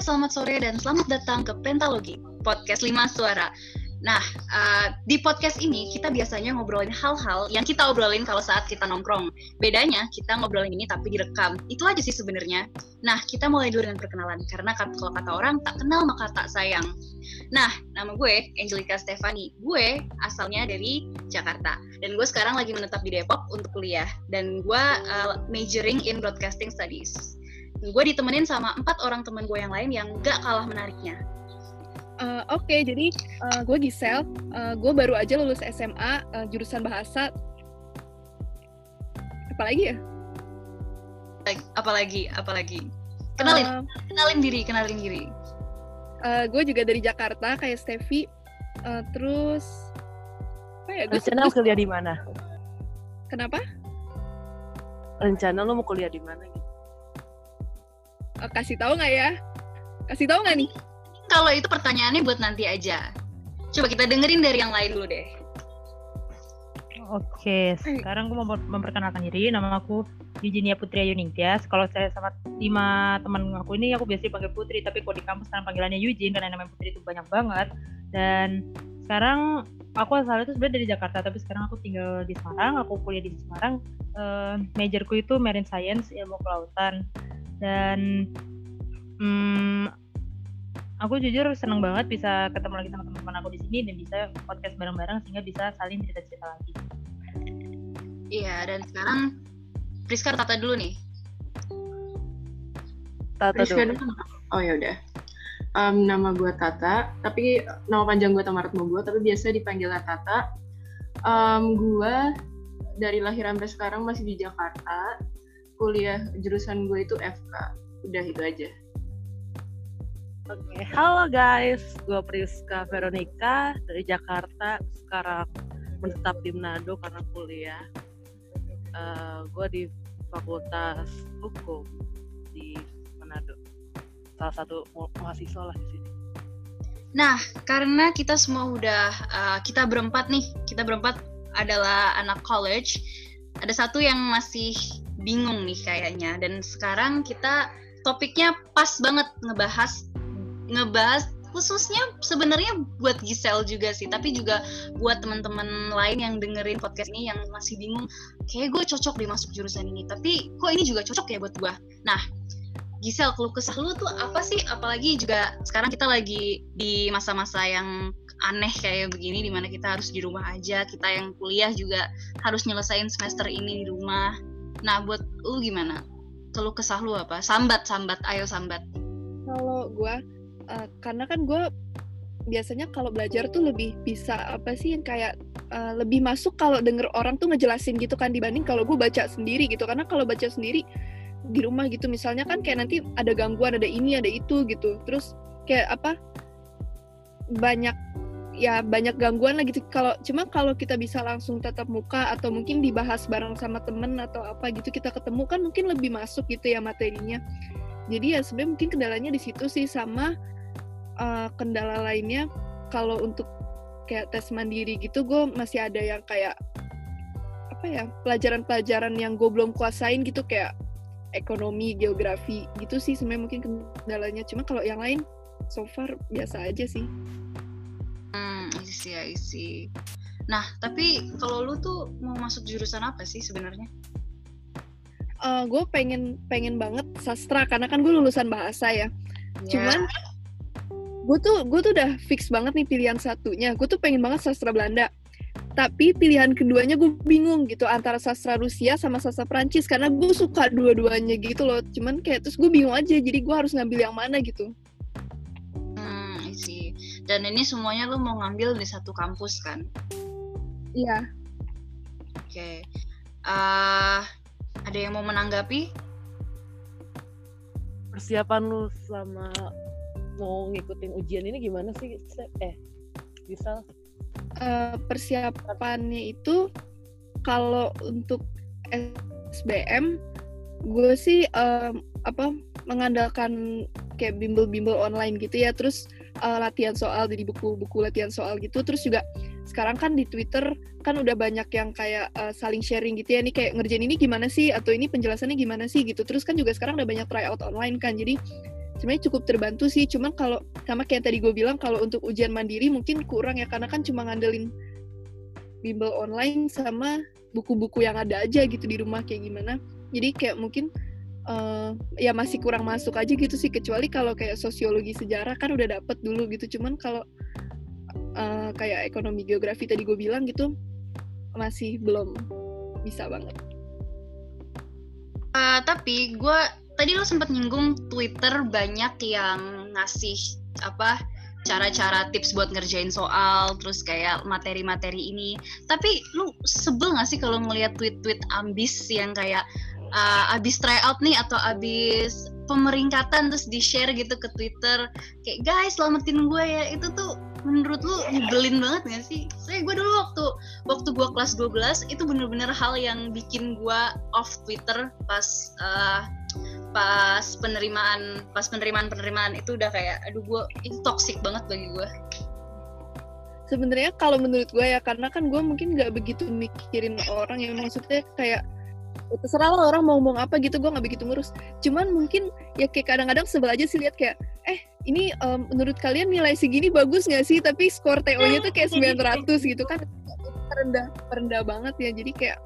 Selamat sore dan selamat datang ke Pentalogi, podcast 5 suara. Nah, uh, di podcast ini kita biasanya ngobrolin hal-hal yang kita obrolin kalau saat kita nongkrong. Bedanya, kita ngobrolin ini tapi direkam. Itu aja sih sebenarnya. Nah, kita mulai dulu dengan perkenalan. Karena kalau kata orang, tak kenal maka tak sayang. Nah, nama gue Angelica Stefani. Gue asalnya dari Jakarta. Dan gue sekarang lagi menetap di Depok untuk kuliah. Dan gue uh, majoring in Broadcasting Studies. Gue ditemenin sama empat orang temen gue yang lain yang gak kalah menariknya. Uh, Oke, okay, jadi uh, gue Gisel, uh, gue baru aja lulus SMA uh, jurusan bahasa. Apalagi ya? Apalagi, apalagi. Kenalin, uh, kenalin diri, kenalin diri. Uh, gue juga dari Jakarta, kayak Steffi. Uh, terus, apa ya? Rencana terus, kuliah di mana? Kenapa? Rencana lo mau kuliah di mana? Uh, kasih tahu nggak ya? Kasih tahu nggak nih? kalau itu pertanyaannya buat nanti aja. Coba kita dengerin dari yang lain dulu deh. Oke, sekarang gue mau memperkenalkan diri. Nama aku Eugenia Putri Yuningtyas. Kalau saya sama lima teman aku ini, aku biasanya panggil Putri. Tapi kalau di kampus kan panggilannya Eugene karena namanya Putri itu banyak banget. Dan sekarang aku asalnya itu sebenarnya dari Jakarta, tapi sekarang aku tinggal di Semarang. Aku kuliah di Semarang. Uh, majorku itu Marine Science, ilmu kelautan. Dan um, aku jujur seneng banget bisa ketemu lagi sama teman-teman aku di sini dan bisa podcast bareng-bareng sehingga bisa saling cerita-cerita lagi. Iya, dan sekarang Priska Tata dulu nih. Tata Priska dulu. Oh ya udah. Um, nama gue Tata, tapi nama panjang gue Tamarat gue, tapi biasa dipanggil Tata. Um, gue dari lahir sampai sekarang masih di Jakarta. Kuliah jurusan gue itu FK. Udah itu aja. Oke, okay. halo guys, gue Priska Veronica dari Jakarta. Sekarang menetap di Manado karena kuliah. Uh, eh, gue di Fakultas Hukum di Manado. Salah satu mahasiswa lah di sini. Nah, karena kita semua udah uh, kita berempat nih, kita berempat adalah anak college. Ada satu yang masih bingung nih kayaknya, dan sekarang kita topiknya pas banget ngebahas ngebahas khususnya sebenarnya buat Gisel juga sih, tapi juga buat teman-teman lain yang dengerin podcast ini yang masih bingung, kayak gue cocok deh masuk jurusan ini, tapi kok ini juga cocok ya buat gue. Nah, Gisel, keluh kesah lu tuh apa sih? Apalagi juga sekarang kita lagi di masa-masa yang aneh kayak begini, di mana kita harus di rumah aja, kita yang kuliah juga harus nyelesain semester ini di rumah. Nah, buat lu gimana? Keluh kesah lu apa? Sambat, sambat, ayo sambat. Kalau gue uh, karena kan gue biasanya kalau belajar tuh lebih bisa apa sih yang kayak uh, lebih masuk kalau denger orang tuh ngejelasin gitu kan dibanding kalau gue baca sendiri gitu karena kalau baca sendiri di rumah gitu misalnya kan kayak nanti ada gangguan ada ini ada itu gitu terus kayak apa banyak ya banyak gangguan lah gitu. Kalau cuma kalau kita bisa langsung tatap muka atau mungkin dibahas bareng sama temen atau apa gitu kita ketemu kan mungkin lebih masuk gitu ya materinya. Jadi ya sebenarnya mungkin kendalanya di situ sih sama uh, kendala lainnya. Kalau untuk kayak tes mandiri gitu gue masih ada yang kayak apa ya pelajaran-pelajaran yang gue belum kuasain gitu kayak ekonomi geografi gitu sih sebenarnya mungkin kendalanya. Cuma kalau yang lain so far biasa aja sih hmm isi isi nah tapi kalau lu tuh mau masuk jurusan apa sih sebenarnya uh, gue pengen pengen banget sastra karena kan gue lulusan bahasa ya. Yeah. Cuman gue tuh gue tuh udah fix banget nih pilihan satunya. Gue tuh pengen banget sastra Belanda. Tapi pilihan keduanya gue bingung gitu antara sastra Rusia sama sastra Prancis karena gue suka dua-duanya gitu loh. Cuman kayak terus gue bingung aja jadi gue harus ngambil yang mana gitu. Dan ini semuanya lo mau ngambil di satu kampus kan? Iya. Oke. Okay. Uh, ada yang mau menanggapi? Persiapan lu selama mau ngikutin ujian ini gimana sih? Eh, bisa? Uh, persiapannya itu kalau untuk SBM gue sih um, apa mengandalkan kayak bimbel-bimbel online gitu ya terus uh, latihan soal dari buku-buku latihan soal gitu. Terus juga sekarang kan di Twitter kan udah banyak yang kayak uh, saling sharing gitu ya. Nih kayak ngerjain ini gimana sih? Atau ini penjelasannya gimana sih? Gitu. Terus kan juga sekarang udah banyak tryout online kan. Jadi sebenarnya cukup terbantu sih. Cuman kalau sama kayak tadi gue bilang kalau untuk ujian mandiri mungkin kurang ya. Karena kan cuma ngandelin bimbel online sama buku-buku yang ada aja gitu di rumah kayak gimana. Jadi kayak mungkin uh, ya masih kurang masuk aja gitu sih kecuali kalau kayak sosiologi sejarah kan udah dapet dulu gitu cuman kalau uh, kayak ekonomi geografi tadi gue bilang gitu masih belum bisa banget. Uh, tapi gue tadi lo sempat nyinggung Twitter banyak yang ngasih apa cara-cara tips buat ngerjain soal terus kayak materi-materi ini tapi lu sebel gak sih kalau ngelihat tweet-tweet ambis yang kayak uh, abis tryout nih atau abis pemeringkatan terus di share gitu ke Twitter kayak guys selamatin gue ya itu tuh menurut lu nyebelin banget gak sih? Saya gue dulu waktu waktu gue kelas 12 itu bener-bener hal yang bikin gue off Twitter pas uh, pas penerimaan pas penerimaan penerimaan itu udah kayak aduh gue itu toxic banget bagi gue. Sebenarnya kalau menurut gue ya karena kan gue mungkin nggak begitu mikirin orang yang maksudnya kayak ya terserah lah orang mau ngomong apa gitu gue nggak begitu ngurus. Cuman mungkin ya kayak kadang-kadang sebel aja sih lihat kayak eh ini um, menurut kalian nilai segini bagus nggak sih? Tapi skor TO-nya tuh kayak 900 gitu kan. Rendah rendah banget ya. Jadi kayak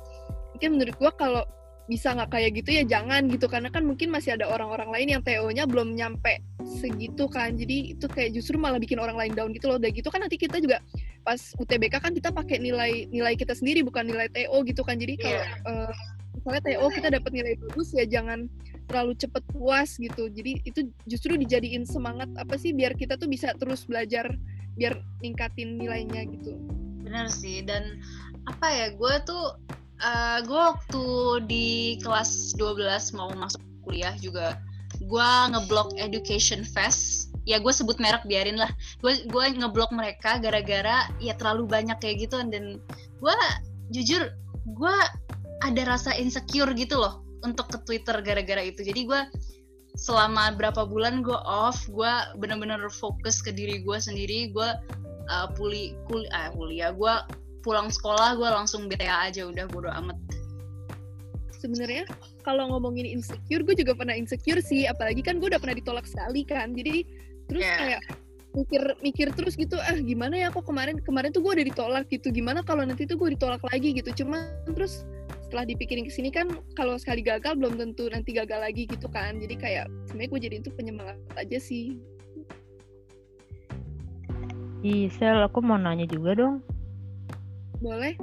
mungkin menurut gue kalau bisa nggak kayak gitu ya jangan gitu. Karena kan mungkin masih ada orang-orang lain yang TO-nya belum nyampe segitu kan. Jadi itu kayak justru malah bikin orang lain down gitu loh. Udah gitu kan nanti kita juga pas UTBK kan kita pakai nilai nilai kita sendiri bukan nilai TO gitu kan. Jadi kalau yeah. Iya. Uh, misalnya TO kita dapat nilai bagus ya jangan terlalu cepet puas gitu. Jadi itu justru dijadiin semangat apa sih biar kita tuh bisa terus belajar biar ningkatin nilainya gitu. Benar sih dan apa ya gue tuh uh, gue waktu di kelas 12 mau masuk kuliah juga gue ngeblok education fest. Ya gue sebut merek biarin lah. Gue gue ngeblok mereka gara-gara ya terlalu banyak kayak gitu dan gue jujur gue ada rasa insecure gitu loh untuk ke Twitter gara-gara itu. Jadi gue selama berapa bulan gue off gue bener-bener fokus ke diri gue sendiri. Gue uh, puli kul uh, kuliah gue pulang sekolah gue langsung BTA aja udah bodo amat. Sebenarnya kalau ngomongin insecure gue juga pernah insecure sih. Apalagi kan gue udah pernah ditolak sekali kan. Jadi terus yeah. kayak mikir mikir terus gitu ah gimana ya kok kemarin kemarin tuh gue udah ditolak gitu. Gimana kalau nanti tuh gue ditolak lagi gitu. Cuma terus setelah dipikirin ke sini kan kalau sekali gagal belum tentu nanti gagal lagi gitu kan jadi kayak sebenarnya gue jadi itu penyemangat aja sih Isel, aku mau nanya juga dong. Boleh.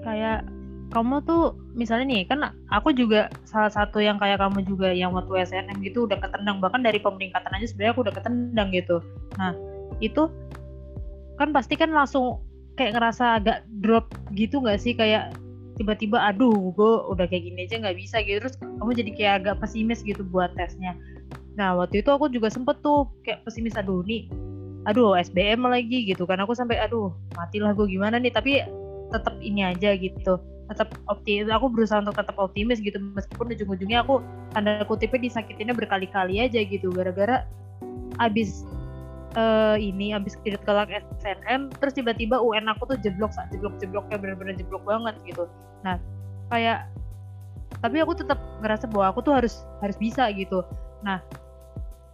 Kayak kamu tuh misalnya nih kan aku juga salah satu yang kayak kamu juga yang waktu SNM gitu udah ketendang bahkan dari pemeringkatan aja sebenarnya aku udah ketendang gitu. Nah itu kan pasti kan langsung kayak ngerasa agak drop gitu nggak sih kayak tiba-tiba aduh gue udah kayak gini aja nggak bisa gitu. Terus kamu jadi kayak agak pesimis gitu buat tesnya. Nah waktu itu aku juga sempet tuh kayak pesimis aduh nih aduh SBM lagi gitu kan. Aku sampai aduh matilah gue gimana nih? Tapi tetap ini aja gitu tetap optimis aku berusaha untuk tetap optimis gitu. Meskipun ujung-ujungnya aku tanda kutipnya disakitinnya berkali-kali aja gitu. Gara-gara abis uh, ini abis kirit kelak SNM terus tiba-tiba UN aku tuh jeblok saat jeblok jebloknya bener-bener jeblok banget gitu. Nah kayak tapi aku tetap ngerasa bahwa aku tuh harus harus bisa gitu. Nah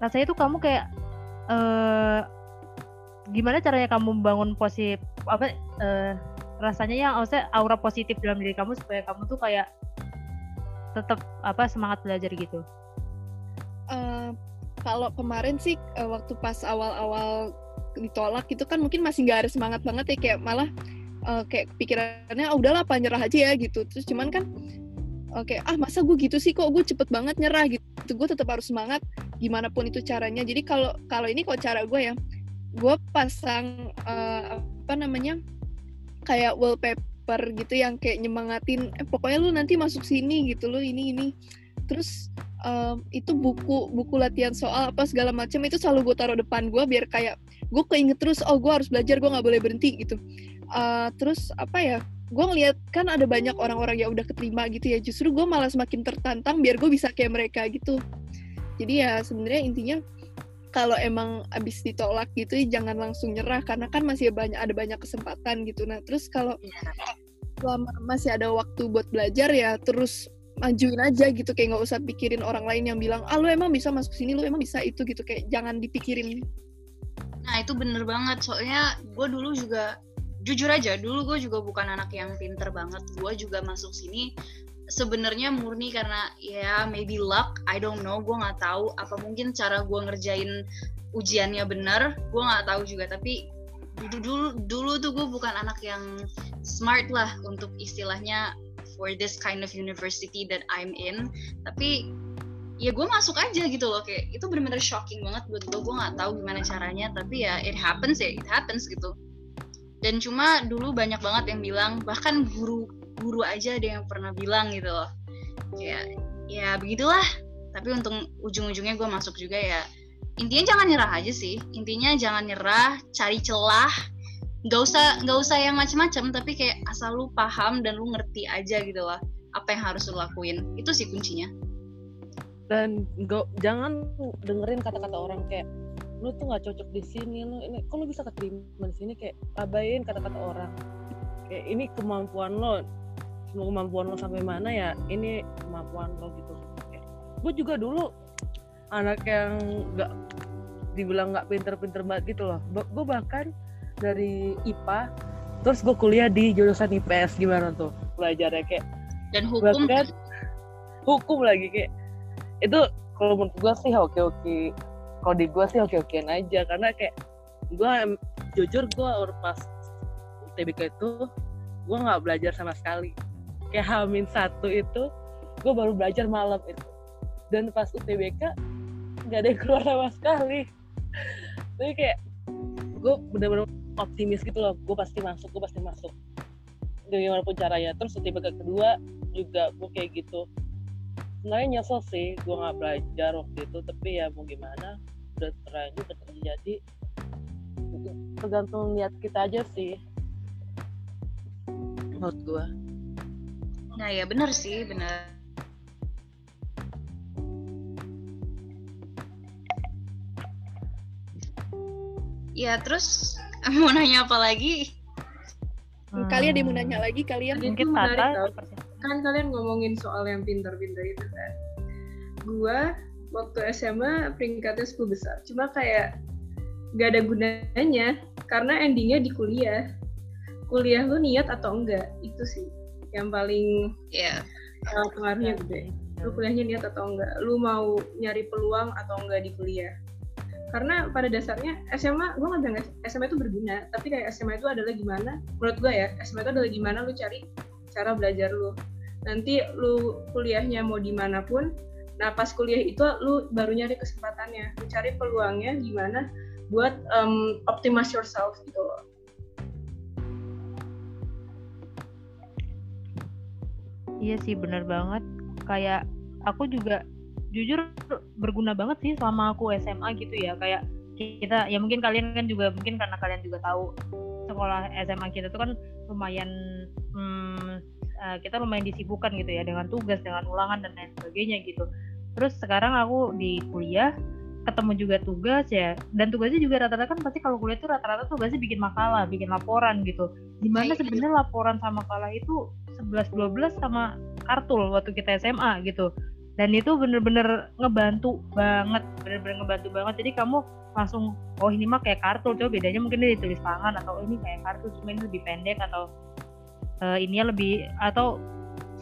rasanya tuh kamu kayak uh, gimana caranya kamu membangun positif apa uh, rasanya yang maksudnya aura positif dalam diri kamu supaya kamu tuh kayak tetap apa semangat belajar gitu? Uh, kalau kemarin sih uh, waktu pas awal-awal ditolak itu kan mungkin masih nggak ada semangat banget ya kayak malah uh, kayak pikirannya oh, udahlah apa nyerah aja ya gitu. Terus cuman kan oke okay, ah masa gue gitu sih? Kok gue cepet banget nyerah? Gitu. Gue tetap harus semangat gimana pun itu caranya. Jadi kalau kalau ini kok cara gue ya gue pasang uh, apa namanya kayak wallpaper gitu yang kayak nyemangatin eh pokoknya lu nanti masuk sini gitu lu ini ini terus um, itu buku buku latihan soal apa segala macam itu selalu gue taruh depan gue biar kayak gue keinget terus oh gue harus belajar gue nggak boleh berhenti gitu. Uh, terus apa ya gue ngeliat kan ada banyak orang-orang yang udah keterima gitu ya justru gue malah semakin tertantang biar gue bisa kayak mereka gitu. Jadi ya sebenarnya intinya kalau emang abis ditolak gitu ya jangan langsung nyerah karena kan masih banyak ada banyak kesempatan gitu. Nah terus kalau selama masih ada waktu buat belajar ya terus majuin aja gitu kayak nggak usah pikirin orang lain yang bilang ah lu emang bisa masuk sini lu emang bisa itu gitu. Kayak jangan dipikirin. Nah itu bener banget. Soalnya gue dulu juga jujur aja dulu gue juga bukan anak yang pinter banget. Gue juga masuk sini sebenarnya murni karena ya maybe luck. I don't know gue nggak tahu apa mungkin cara gue ngerjain ujiannya bener. Gue nggak tahu juga tapi dulu dulu dulu tuh gue bukan anak yang smart lah untuk istilahnya for this kind of university that I'm in. Tapi ya gue masuk aja gitu loh. Kayak itu bener-bener shocking banget buat gue gue nggak tahu gimana caranya tapi ya it happens ya it happens gitu. Dan cuma dulu banyak banget yang bilang bahkan guru guru aja ada yang pernah bilang gitu loh. Kayak ya begitulah. Tapi untung ujung-ujungnya gue masuk juga ya. Intinya jangan nyerah aja sih. Intinya jangan nyerah cari celah nggak usah nggak usah yang macam-macam tapi kayak asal lu paham dan lu ngerti aja gitu loh apa yang harus lu lakuin. Itu sih kuncinya. Dan gak, jangan dengerin kata-kata orang kayak lu tuh nggak cocok di sini lu ini kok lu bisa keterima di sini? Kayak abain kata-kata orang. Kayak ini kemampuan lo. Semua kemampuan lo sampai mana ya? Ini kemampuan lo gitu. Kayak, gue juga dulu anak yang nggak dibilang nggak pinter-pinter banget gitu loh. Gue bahkan dari IPA terus gue kuliah di jurusan IPS gimana tuh belajarnya kayak dan hukum? bahkan hukum lagi kayak itu kalau menurut gue sih oke oke. Kalau di gue sih oke okean aja karena kayak gue jujur gue pas UTBK itu gue nggak belajar sama sekali. Kayak Hamin satu itu gue baru belajar malam itu. Dan pas UTBK nggak ada yang keluar sama sekali. Tapi kayak gue bener-bener optimis gitu loh gue pasti masuk gue pasti masuk. Gimana pun caranya terus UTBK kedua juga gue kayak gitu. Sebenarnya nyesel sih gue nggak belajar waktu itu tapi ya mau gimana udah terlanjur udah terjadi. Tergantung niat kita aja sih. Menurut gue nah ya benar sih benar. Ya terus mau nanya apa lagi? Hmm. kalian ada yang mau nanya lagi kalian. Mungkin Tata kan kalian ngomongin soal yang pintar-pintar itu kan. Gue waktu SMA peringkatnya 10 besar. Cuma kayak gak ada gunanya karena endingnya di kuliah. Kuliah lu niat atau enggak? Itu sih yang paling yeah. uh, pengaruhnya gede. Lu kuliahnya niat atau enggak? Lu mau nyari peluang atau enggak di kuliah karena pada dasarnya SMA gue nggak bilang SMA itu berguna tapi kayak SMA itu adalah gimana menurut gue ya SMA itu adalah gimana lu cari cara belajar lu. Nanti lu kuliahnya mau di mana pun nah pas kuliah itu lu baru nyari kesempatannya lu cari peluangnya gimana buat um, optimize yourself gitu loh. Iya sih bener banget. Kayak aku juga jujur berguna banget sih selama aku SMA gitu ya. Kayak kita ya mungkin kalian kan juga mungkin karena kalian juga tahu sekolah SMA kita tuh kan lumayan hmm, uh, kita lumayan disibukkan gitu ya dengan tugas dengan ulangan dan lain sebagainya gitu. Terus sekarang aku di kuliah ketemu juga tugas ya dan tugasnya juga rata-rata kan pasti kalau kuliah itu rata-rata tugasnya bikin makalah bikin laporan gitu. Di mana sebenarnya laporan sama makalah itu 11 12 sama kartul waktu kita SMA gitu dan itu bener-bener ngebantu banget bener-bener ngebantu banget. Jadi kamu langsung oh ini mah kayak kartu coba bedanya mungkin dia ditulis tangan atau oh, ini kayak kartu cuma ini lebih pendek atau uh, ininya lebih atau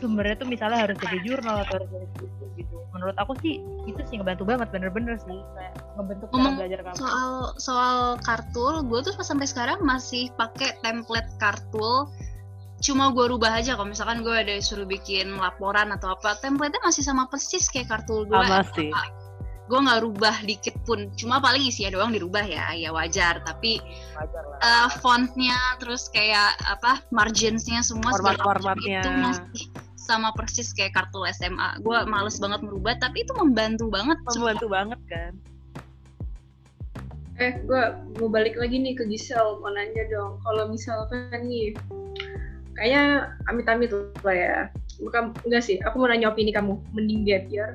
sumbernya tuh misalnya harus dari jurnal atau harus dari buku gitu. Menurut aku sih itu sih ngebantu banget bener-bener sih. Kayak ngebentuk Ngomong belajar kamu. soal soal kartul gue tuh sampai sekarang masih pakai template kartul cuma gue rubah aja kalau misalkan gue ada suruh bikin laporan atau apa template-nya masih sama persis kayak kartu gue sama sih. gue nggak rubah dikit pun. Cuma paling isinya doang dirubah ya. Ya wajar. Tapi wajar uh, fontnya terus kayak apa marginsnya semua format formatnya itu masih sama persis kayak kartu SMA gue males banget merubah tapi itu membantu banget membantu semua. banget kan? Eh gue mau balik lagi nih ke Gisel mau nanya dong. Kalau misalkan nih kayaknya amit-amit lah ya. Bukan enggak sih aku mau nanya opini kamu. Mending gap year.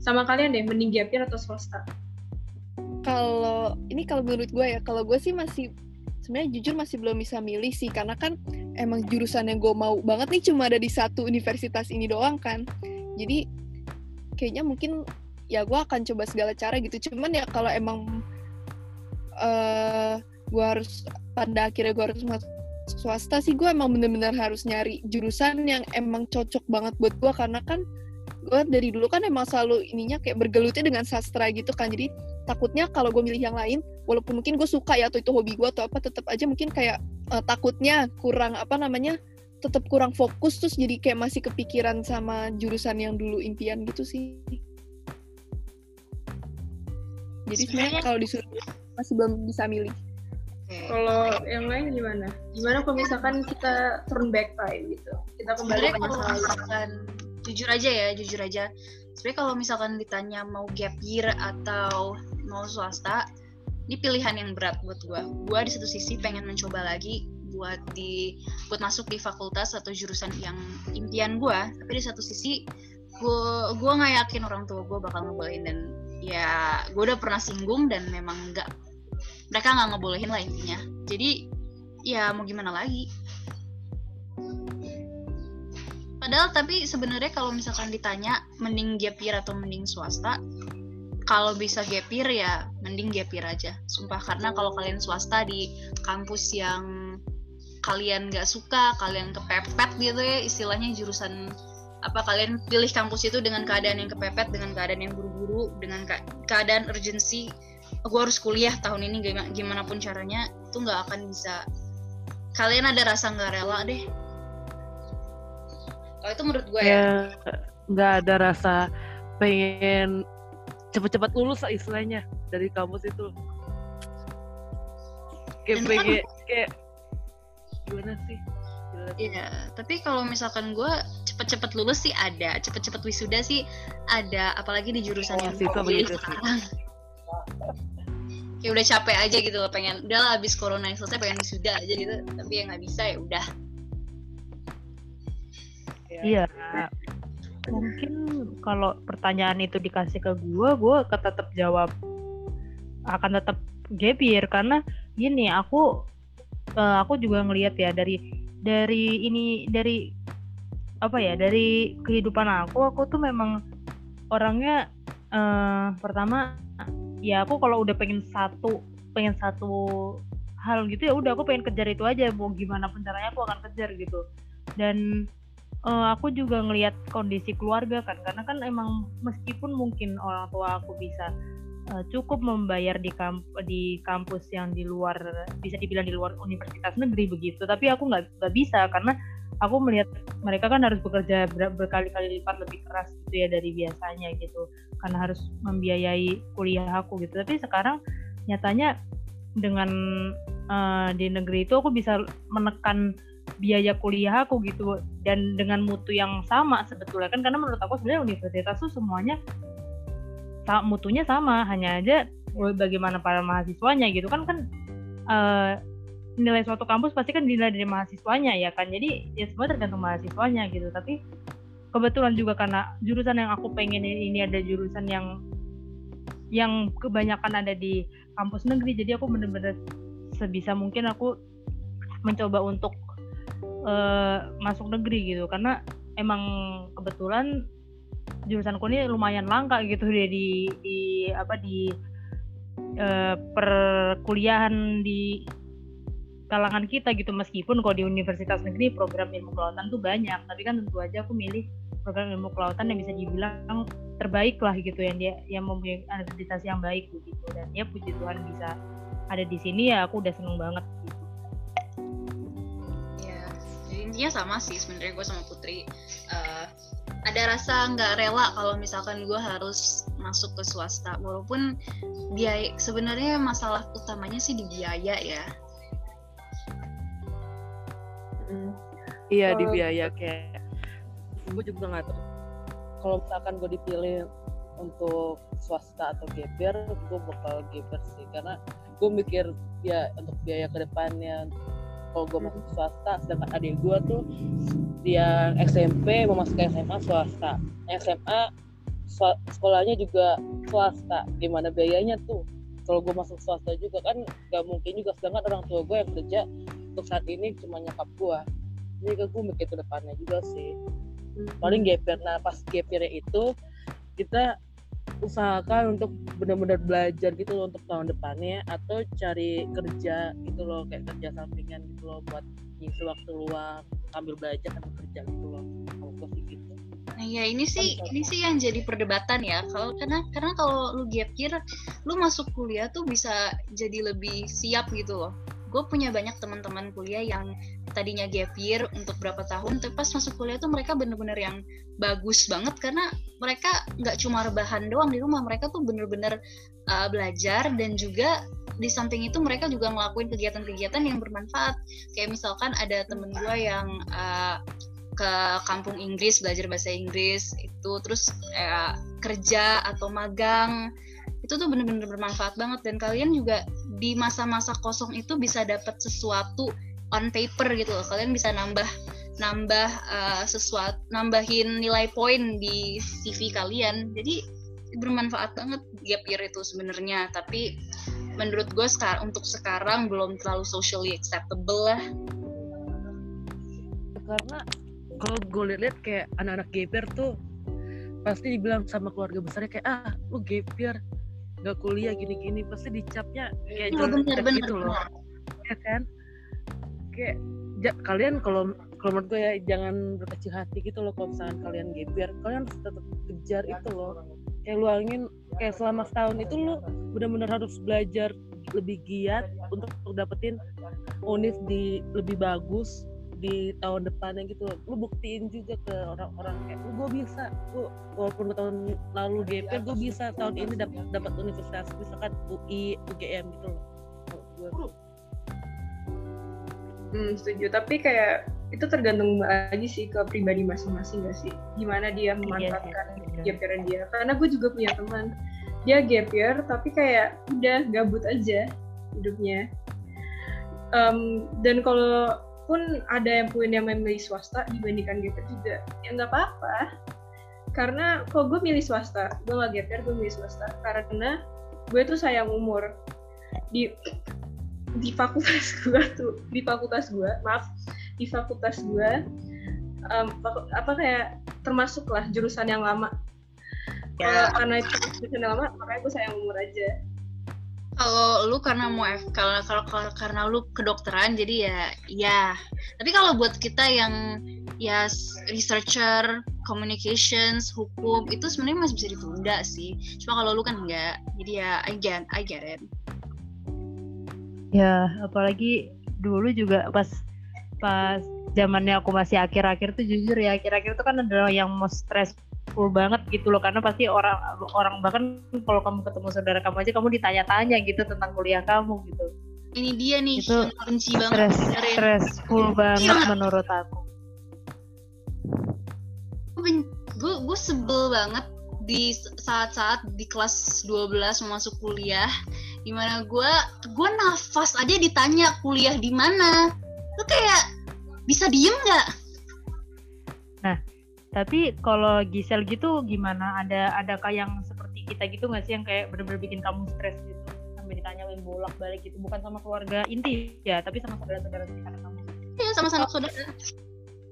Sama kalian deh mending gap year atau swasta? Kalau ini kalau menurut gue ya kalau gue sih masih sebenarnya jujur masih belum bisa milih sih. Karena kan emang jurusan yang gue mau banget nih cuma ada di satu universitas ini doang kan. Jadi kayaknya mungkin ya gue akan coba segala cara gitu. Cuman ya kalau emang uh, gue harus pada akhirnya gue harus masuk swasta sih gue emang bener-bener harus nyari jurusan yang emang cocok banget buat gue karena kan gue dari dulu kan emang selalu ininya kayak bergelutnya dengan sastra gitu kan. Jadi takutnya kalau gue milih yang lain walaupun mungkin gue suka ya atau itu hobi gue atau apa tetap aja mungkin kayak uh, takutnya kurang apa namanya tetap kurang fokus. Terus jadi kayak masih kepikiran sama jurusan yang dulu impian gitu sih. Jadi sebenarnya kalau disuruh masih belum bisa milih kalau yang lain gimana? Gimana kalau misalkan kita turn back time gitu? Kita kembali ke masa lalu. Misalkan jujur aja ya, jujur aja. Sebenarnya kalau misalkan ditanya mau gap year atau mau swasta ini pilihan yang berat buat gue gue di satu sisi pengen mencoba lagi buat di buat masuk di fakultas atau jurusan yang impian gue tapi di satu sisi gue gue nggak yakin orang tua gue bakal ngebolehin dan ya gue udah pernah singgung dan memang nggak mereka nggak ngebolehin lah intinya. Jadi ya mau gimana lagi? Padahal tapi sebenarnya kalau misalkan ditanya mending gap year atau mending swasta kalau bisa gapir ya mending gapir aja. Sumpah karena kalau kalian swasta di kampus yang kalian gak suka kalian kepepet gitu ya istilahnya jurusan apa kalian pilih kampus itu dengan keadaan yang kepepet dengan keadaan yang buru-buru dengan keadaan urgensi gue harus kuliah tahun ini gimana pun caranya itu nggak akan bisa. Kalian ada rasa nggak rela deh? Kalau itu menurut gue ya, ya nggak ada rasa pengen cepet-cepet lulus lah istilahnya dari kampus itu. Kayak Dan pengen kayak gimana sih? Iya, tapi kalau misalkan gue cepet-cepet lulus sih ada, cepet-cepet wisuda sih ada, apalagi di jurusan oh, yang gue. Kayak udah capek aja gitu loh, pengen udah lah abis corona yang selesai pengen wisuda aja gitu, tapi yang nggak bisa ya udah. Iya, mungkin kalau pertanyaan itu dikasih ke gue gue tetap jawab akan tetap year karena gini aku uh, aku juga ngelihat ya dari dari ini dari apa ya dari kehidupan aku aku tuh memang orangnya uh, pertama ya aku kalau udah pengen satu pengen satu hal gitu ya udah aku pengen kejar itu aja mau gimana pun caranya aku akan kejar gitu. Dan uh, aku juga ngelihat kondisi keluarga kan karena kan emang meskipun mungkin orang tua aku bisa uh, cukup membayar di kamp di kampus yang di luar bisa dibilang di luar universitas negeri begitu tapi aku nggak nggak bisa karena aku melihat mereka kan harus bekerja ber berkali-kali lipat lebih keras gitu ya dari biasanya gitu. Karena harus membiayai kuliah aku gitu. Tapi sekarang nyatanya dengan uh, di negeri itu aku bisa menekan biaya kuliah aku gitu. Dan dengan mutu yang sama sebetulnya kan. Karena menurut aku sebenarnya universitas tuh semuanya mutunya sama. Hanya aja bagaimana para mahasiswanya gitu kan kan uh, nilai suatu kampus pasti kan dinilai dari mahasiswanya ya kan? Jadi ya semua tergantung mahasiswanya gitu. Tapi kebetulan juga karena jurusan yang aku pengen ini ada jurusan yang yang kebanyakan ada di kampus negeri jadi aku bener-bener sebisa mungkin aku mencoba untuk uh, masuk negeri gitu. Karena emang kebetulan jurusan ini lumayan langka gitu deh di di apa di uh, perkuliahan di kalangan kita gitu meskipun kalau di universitas negeri program ilmu kelautan tuh banyak tapi kan tentu aja aku milih program ilmu kelautan yang bisa dibilang terbaik lah gitu yang dia yang mempunyai akreditasi yang baik gitu. Dan ya puji Tuhan bisa ada di sini ya aku udah seneng banget gitu. Intinya sama sih sebenarnya gue sama Putri. Uh, ada rasa nggak rela kalau misalkan gue harus masuk ke swasta walaupun biaya sebenarnya masalah utamanya sih di biaya ya hmm. iya di biaya kayak gue juga nggak tahu kalau misalkan gue dipilih untuk swasta atau geber gue bakal geber sih. Karena gue mikir ya untuk biaya ke depannya kalau gue masuk swasta sedangkan adik gue tuh dia SMP mau masuk ke SMA swasta. SMA sekolahnya juga swasta. Gimana biayanya tuh kalau gue masuk swasta juga kan gak mungkin juga sedangkan orang tua gue yang kerja untuk saat ini cuma nyokap gue jadi gue mikir ke depannya juga sih. Paling gap year nah pas gap year itu kita usahakan untuk benar-benar belajar gitu loh untuk tahun depannya atau cari kerja gitu loh kayak kerja sampingan gitu loh buat ngisi waktu luang sambil belajar sambil kerja gitu loh. Kalau gue sih gitu Nah ya ini sih ini sih yang jadi perdebatan ya. Kalau karena karena kalau lu gap year, lu masuk kuliah tuh bisa jadi lebih siap gitu loh. Gue punya banyak teman-teman kuliah yang tadinya gap year untuk berapa tahun, tapi pas masuk kuliah tuh mereka bener-bener yang bagus banget karena mereka nggak cuma rebahan doang di rumah, mereka tuh bener-bener uh, belajar dan juga di samping itu mereka juga ngelakuin kegiatan-kegiatan yang bermanfaat. Kayak misalkan ada temen gue yang uh, ke kampung Inggris belajar bahasa Inggris itu terus eh, kerja atau magang itu tuh bener-bener bermanfaat banget. Dan kalian juga di masa-masa kosong itu bisa dapat sesuatu on paper gitu loh. Kalian bisa nambah nambah uh, sesuatu nambahin nilai poin di CV kalian. Jadi bermanfaat banget gap year itu sebenarnya. Tapi menurut gue sekarang untuk sekarang belum terlalu socially acceptable lah. Karena kalau gue lihat kayak anak-anak gaper tuh pasti dibilang sama keluarga besarnya kayak ah lu gaper nggak kuliah gini-gini. Pasti dicapnya kayak oh, bener, bener, gitu loh. ya kan? Kayak ja, kalian kalau kalau menurut gue ya jangan berkecil hati gitu loh kalau misalkan kalian gaper kalian harus tetap kejar itu loh. Kayak luangin kayak selama setahun itu lo benar-benar harus belajar lebih giat untuk, untuk dapetin univ di lebih bagus di tahun depannya gitu lu buktiin juga ke orang-orang kayak lu gue bisa gue walaupun tahun lalu GP gue bisa tahun ini dapat dapat universitas misalkan UI UGM gitu loh Hmm, setuju. Tapi kayak itu tergantung lagi sih ke pribadi masing-masing gak sih? Gimana dia memanfaatkan iya, gap year dia. Karena gue juga punya teman, dia gap year tapi kayak udah gabut aja hidupnya. Um, dan kalau pun ada yang punya memilih swasta dibandingkan GPR juga. Ya nggak apa-apa. Karena kalau gue milih swasta? Gue nggak GPR gue milih swasta. Karena gue tuh sayang umur. Di di fakultas gue tuh di fakultas gue maaf di fakultas gue um, apa kayak termasuk lah jurusan yang lama. Ya. karena itu jurusan yang lama makanya gue sayang umur aja kalau lu karena mau F kalau kalau karena lu kedokteran jadi ya ya. Tapi kalau buat kita yang ya researcher communications hukum itu sebenarnya masih bisa ditunda sih. Cuma kalau lu kan enggak jadi ya I get I get it. Ya apalagi dulu juga pas pas zamannya aku masih akhir-akhir tuh jujur ya akhir-akhir itu kan adalah yang most stress full banget gitu loh karena pasti orang orang bahkan kalau kamu ketemu saudara kamu aja kamu ditanya-tanya gitu tentang kuliah kamu gitu. Ini dia nih itu benci banget stress, stressful banget iya. menurut aku. Gue gue sebel banget di saat-saat di kelas 12 mau masuk kuliah di mana gue gue nafas aja ditanya kuliah di mana. Lu kayak bisa diem nggak tapi kalau Gisel gitu gimana? Ada adakah yang seperti kita gitu nggak sih yang kayak bener-bener bikin kamu stres gitu sampai ditanyain bolak-balik gitu bukan sama keluarga inti ya, tapi sama saudara-saudara sekitar kamu. Iya sama sama saudara.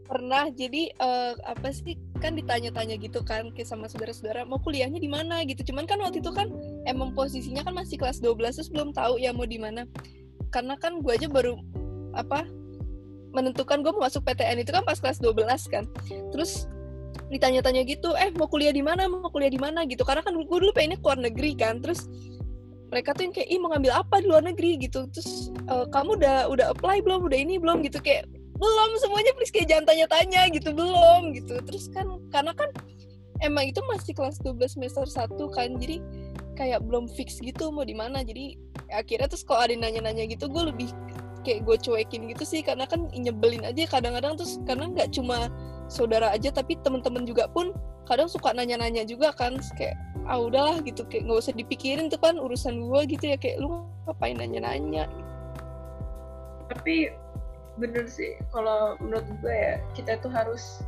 Pernah jadi uh, apa sih kan ditanya-tanya gitu kan ke sama saudara-saudara mau kuliahnya di mana gitu. Cuman kan waktu itu kan emang posisinya kan masih kelas 12 terus belum tahu ya mau di mana. Karena kan gue aja baru apa menentukan gue mau masuk PTN itu kan pas kelas 12 kan. Terus ditanya-tanya gitu eh mau kuliah di mana? Mau kuliah di mana? Gitu. Karena kan gue dulu pengennya keluar negeri kan terus mereka tuh yang kayak ih mau ngambil apa di luar negeri? Gitu. Terus e, kamu udah udah apply belum? Udah ini belum? Gitu. Kayak belum semuanya please kayak jangan tanya-tanya gitu belum. Gitu. Terus kan karena kan emang itu masih kelas 12 semester 1 kan jadi kayak belum fix gitu mau di mana. Jadi akhirnya terus kalau ada nanya-nanya gitu gue lebih kayak gue cuekin gitu sih. Karena kan nyebelin aja kadang-kadang terus karena nggak cuma saudara aja tapi temen-temen juga pun kadang suka nanya-nanya juga kan kayak ah udahlah gitu. Kayak nggak usah dipikirin tuh kan urusan gue gitu ya kayak lu ngapain nanya-nanya? Tapi bener sih kalau menurut gue ya kita tuh harus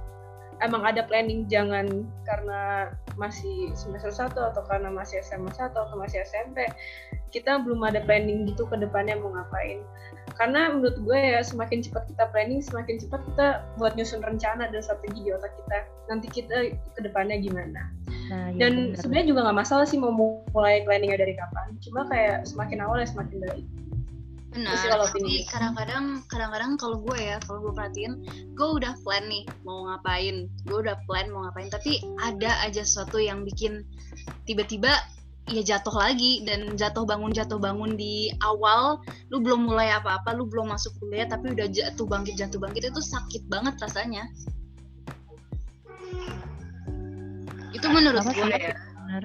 emang ada planning jangan karena masih semester 1 atau karena masih SMA 1 atau masih SMP kita belum ada planning gitu ke depannya mau ngapain. Karena menurut gue ya semakin cepat kita planning semakin cepat kita buat nyusun rencana dan strategi di otak kita. Nanti kita ke depannya gimana. Nah, iya dan sebenarnya juga nggak masalah sih mau mulai planningnya dari kapan. Cuma kayak semakin awal ya semakin baik Benar, kalau tapi kadang-kadang kadang-kadang kalau gue ya, kalau gue perhatiin, gue udah plan nih mau ngapain, gue udah plan mau ngapain, tapi ada aja sesuatu yang bikin tiba-tiba ya jatuh lagi dan jatuh bangun jatuh bangun di awal. Lu belum mulai apa-apa lu belum masuk kuliah tapi udah jatuh bangkit jatuh bangkit itu sakit banget rasanya. Itu menurut gue. ya Bener.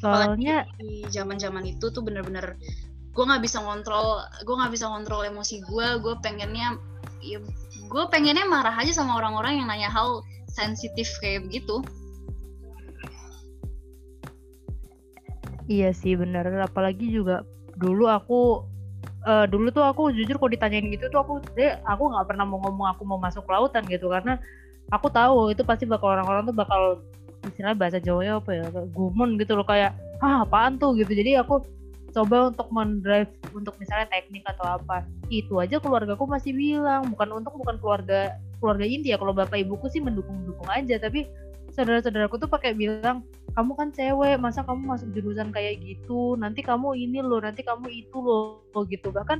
Soalnya di zaman-zaman itu tuh bener-bener gue nggak bisa ngontrol gue nggak bisa ngontrol emosi gue gue pengennya ya, gue pengennya marah aja sama orang-orang yang nanya hal sensitif kayak begitu. Iya sih bener, apalagi juga dulu aku eh, dulu tuh aku jujur kalau ditanyain gitu tuh aku aku nggak pernah mau ngomong aku mau masuk lautan gitu. Karena aku tahu itu pasti bakal orang-orang tuh bakal istilahnya bahasa Jawanya apa ya gumun gitu loh. Kayak ah apaan tuh? gitu. Jadi aku coba untuk mendrive untuk misalnya teknik atau apa. Itu aja keluargaku masih bilang. Bukan untuk bukan keluarga keluarga inti ya kalau bapak ibuku sih mendukung dukung aja. Tapi saudara-saudaraku tuh pakai bilang kamu kan cewek masa kamu masuk jurusan kayak gitu? Nanti kamu ini loh nanti kamu itu loh gitu. Bahkan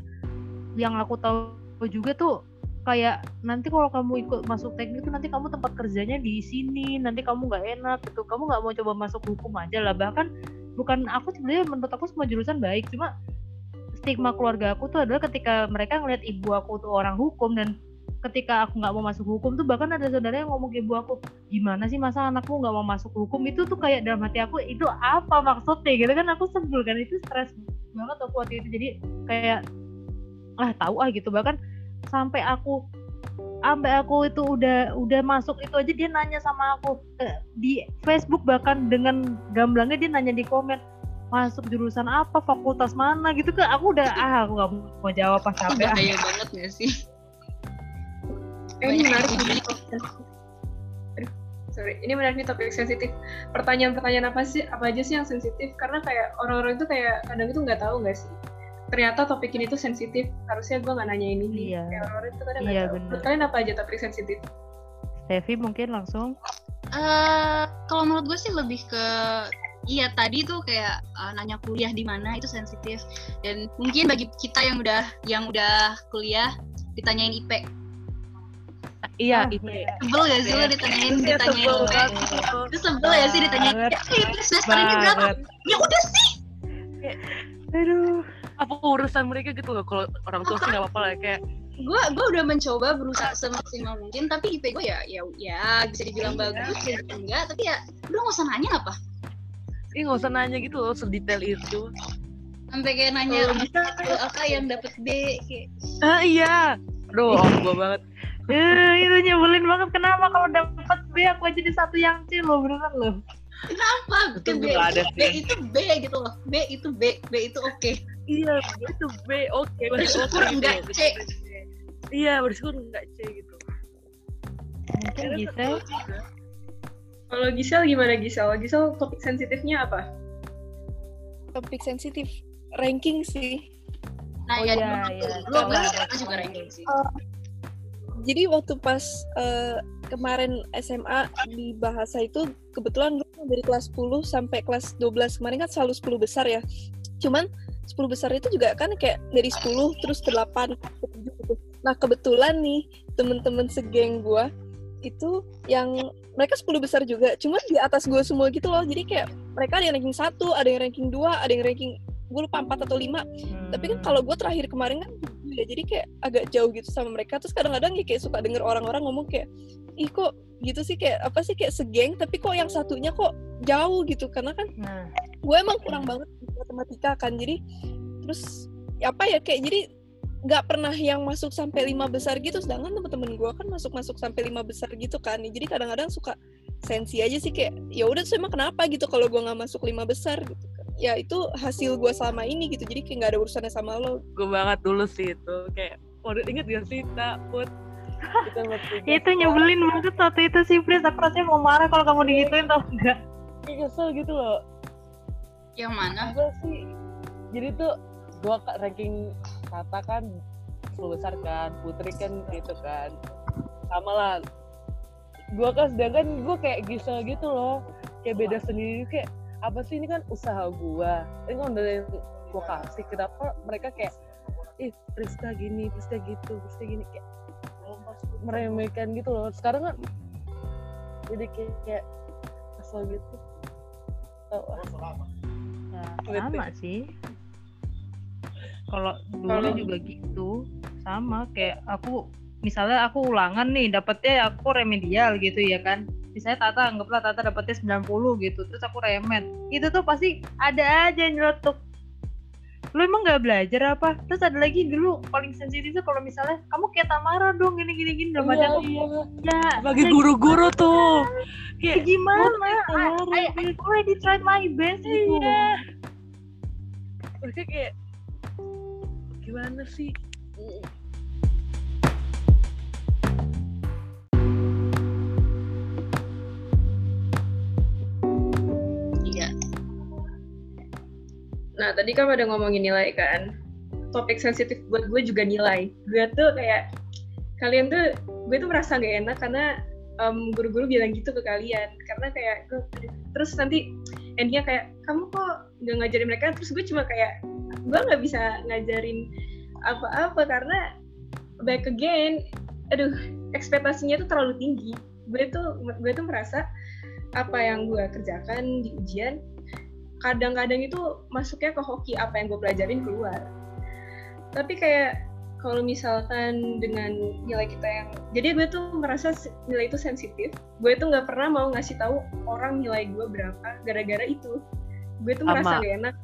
yang aku tahu juga tuh kayak nanti kalau kamu ikut masuk teknik tuh nanti kamu tempat kerjanya di sini nanti kamu nggak enak gitu. Kamu nggak mau coba masuk hukum aja lah. Bahkan bukan aku sebenarnya menurut aku semua jurusan baik cuma stigma keluarga aku tuh adalah ketika mereka ngeliat ibu aku tuh orang hukum dan ketika aku nggak mau masuk hukum tuh bahkan ada saudara yang ngomong ke ibu aku gimana sih masa anakmu nggak mau masuk hukum? Itu tuh kayak dalam hati aku itu apa maksudnya? Gitu kan aku sebel kan itu stres banget aku waktu itu. Jadi kayak ah tahu ah gitu. Bahkan sampai aku sampai aku itu udah udah masuk itu aja dia nanya sama aku eh, di Facebook bahkan dengan gamblangnya dia nanya di komen masuk jurusan apa fakultas mana? Gitu kan aku udah ah aku nggak mau jawab pas sampai ah. bahaya banget gak sih? Eh, ini menarik nih. Aduh, sorry ini menarik nih topik sensitif. Pertanyaan-pertanyaan apa sih apa aja sih yang sensitif? Karena kayak orang-orang itu kayak kadang itu nggak tahu nggak sih ternyata topik ini tuh sensitif harusnya gue nggak nanya ini. Nih Iya. orang-orang itu kadang nggak Iya, bener. menurut kalian apa aja topik sensitif? Stevi mungkin langsung. Eh, kalau menurut gue sih lebih ke iya tadi tuh kayak eh, nanya kuliah di mana itu sensitif. Dan mungkin bagi kita yang udah yang udah kuliah ditanyain IP Iya, Ah, itu. iya. sebel gak sih lo ditanyain Iya, ditanyain sebel IP itu sebel ya sih ditanyain. "Eh, IP semester ini berapa? Ya udah sih. Aduh Apa urusan mereka gitu loh? Kalau orang tua sih nggak apa-apa lah kayak gue gue udah mencoba berusaha semaksimal mungkin tapi IP gue ya ya ya bisa dibilang Iya. bagus bisa dibilang enggak tapi ya udah nggak usah nanya apa ini nggak usah nanya gitu loh sedetail itu. sampai kayak nanya "Itu apa yang dapat B kayak Ah iya. Aduh, om gua banget. Eh, itu nyebelin banget kenapa kalau dapat B aku aja di satu yang C loh beneran loh apa Itu B, ada B itu B gitu loh B itu B B itu oke Iya, itu B. Oke, Bersyukur oke, enggak B. C. Iya, bersyukur enggak C gitu. mungkin bisa kalau Gisel gimana Gisel Gisel topik sensitifnya apa topik sensitif ranking sih nah Oh ya iya, iya. gue Salah. SMA juga ranking sih jadi waktu pas eh, kemarin SMA di bahasa itu kebetulan gue dari kelas 10 sampai kelas 12 kemarin kan selalu 10 besar ya. Cuman 10 besar itu juga kan kayak dari 10 terus ke 8 ke 7 gitu nah kebetulan nih temen-temen segeng gue itu yang mereka 10 besar juga. Cuman di atas gue semua gitu loh. Jadi kayak mereka ada yang ranking 1 ada yang ranking 2 ada yang ranking gue lupa 4 atau 5 tapi kan kalau gue terakhir kemarin kan ya jadi kayak agak jauh gitu sama mereka. Terus kadang-kadang ya kayak suka denger orang-orang ngomong kayak ih kok gitu sih? Kayak apa sih kayak segeng tapi kok yang satunya kok jauh gitu. Karena kan nah. gue emang kurang banget matematika kan. Jadi terus ya apa ya kayak jadi nggak pernah yang masuk sampai lima besar gitu. Sedangkan temen-temen gue kan masuk masuk sampai lima besar gitu kan. Jadi kadang-kadang suka sensi aja sih kayak ya udah terus emang kenapa gitu kalau gue nggak masuk lima besar? Gitu kan ya itu hasil gue selama ini gitu. Jadi kayak nggak ada urusannya sama lo. Gue banget dulu sih itu. Kayak Waduh, inget gak sih, Tak? Put. Kita bertiga. itu nyebelin banget waktu itu sih please aku rasanya mau marah kalau kamu digituin tau enggak kayak kesel gitu loh. Yang mana? gue sih. Jadi tuh gue ranking Tata kan 10 besar kan Putri kan gitu kan. Sama lah. Gue kan sedangkan gue kayak gisel gitu loh. Kayak beda sendiri. Kayak apa sih ini kan usaha gue ini kan udah gue kasih kenapa mereka kayak ih Priska gini Priska gitu Priska gini kayak meremehkan gitu loh sekarang kan jadi kayak, kayak kesel gitu Tau ah. Ya, Betul. sama sih. Kalau dulu Kalau- juga gitu, sama kayak aku misalnya aku ulangan nih, dapetnya aku remedial gitu ya kan. Misalnya Tata anggaplah Tata dapetnya 90 gitu, terus aku remet. Itu tuh pasti ada aja yang nyeletuk. Lu emang nggak belajar apa? Terus ada lagi dulu paling sensitifnya kalau misalnya kamu kayak Tamara dong gini gini gini dalam Iya, aku iya. ya bagi guru-guru tuh ya kayak gimana I, Tamara I, I already tried my best gitu Iya. mereka kayak gimana sih Nah, tadi kan pada ngomongin nilai kan. Topik sensitif buat gue juga nilai. Gue tuh kayak kalian tuh gue tuh merasa gak enak karena em, guru-guru bilang gitu ke kalian karena kayak gue terus nanti endingnya kayak kamu kok nggak ngajarin mereka terus gue cuma kayak gue nggak bisa ngajarin apa-apa karena back again aduh ekspektasinya tuh terlalu tinggi gue tuh gue tuh merasa apa yang gue kerjakan di ujian kadang-kadang itu masuknya ke hoki apa yang gue pelajarin keluar. Tapi kayak kalau misalkan dengan nilai kita yang jadi gue tuh merasa nilai itu sensitif. Gue tuh nggak pernah mau ngasih tahu orang nilai gue berapa gara-gara itu. Gue tuh merasa Sama. gak enak.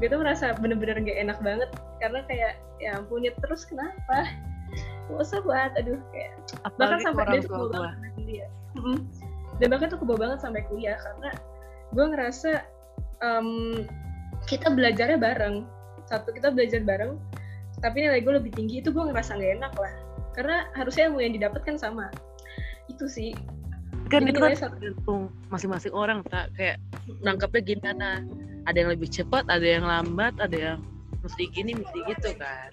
Gue tuh merasa bener-bener gak enak banget karena kayak ya ampun ya terus kenapa? Gak usah buat aduh kayak bahkan apalagi sampai orang dia tuh banget sampai kuliah dan bahkan tuh kebawa banget sampai kuliah karena gue ngerasa em, kita belajarnya bareng. Satu kita belajar bareng tapi nilai gue lebih tinggi itu gue ngerasa gak enak lah. Karena harusnya ilmu yang didapat kan sama. Itu sih. Kan Jadi itu kan tergantung masing-masing orang tak kayak nangkapnya gimana? Ada yang lebih cepat ada yang lambat ada yang mesti gini mesti gitu kan?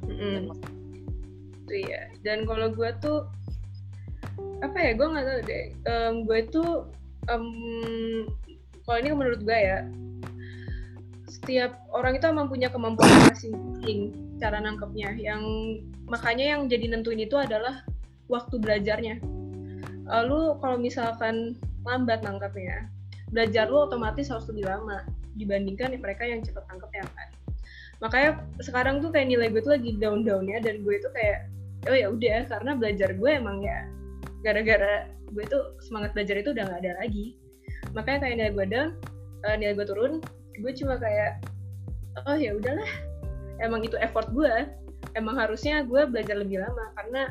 Mm-mm. itu ya dan kalau gue tuh apa ya gue nggak tahu deh. Em, gue tuh em, kalau ini menurut gue ya setiap orang itu emang punya kemampuan masing-masing cara nangkepnya. Yang makanya yang jadi nentuin itu adalah waktu belajarnya. Lalu kalau misalkan lambat nangkepnya belajar lu otomatis harus lebih lama dibandingkan mereka yang cepat nangkepnya kan? Makanya sekarang tuh kayak nilai gue tuh lagi down downnya dan gue tuh kayak oh ya udah karena belajar gue emang ya gara-gara gue tuh semangat belajar itu udah nggak ada lagi makanya kayak nilai gue down eh, nilai gue turun gue cuma kayak oh ya udahlah. Emang itu effort gue emang harusnya gue belajar lebih lama karena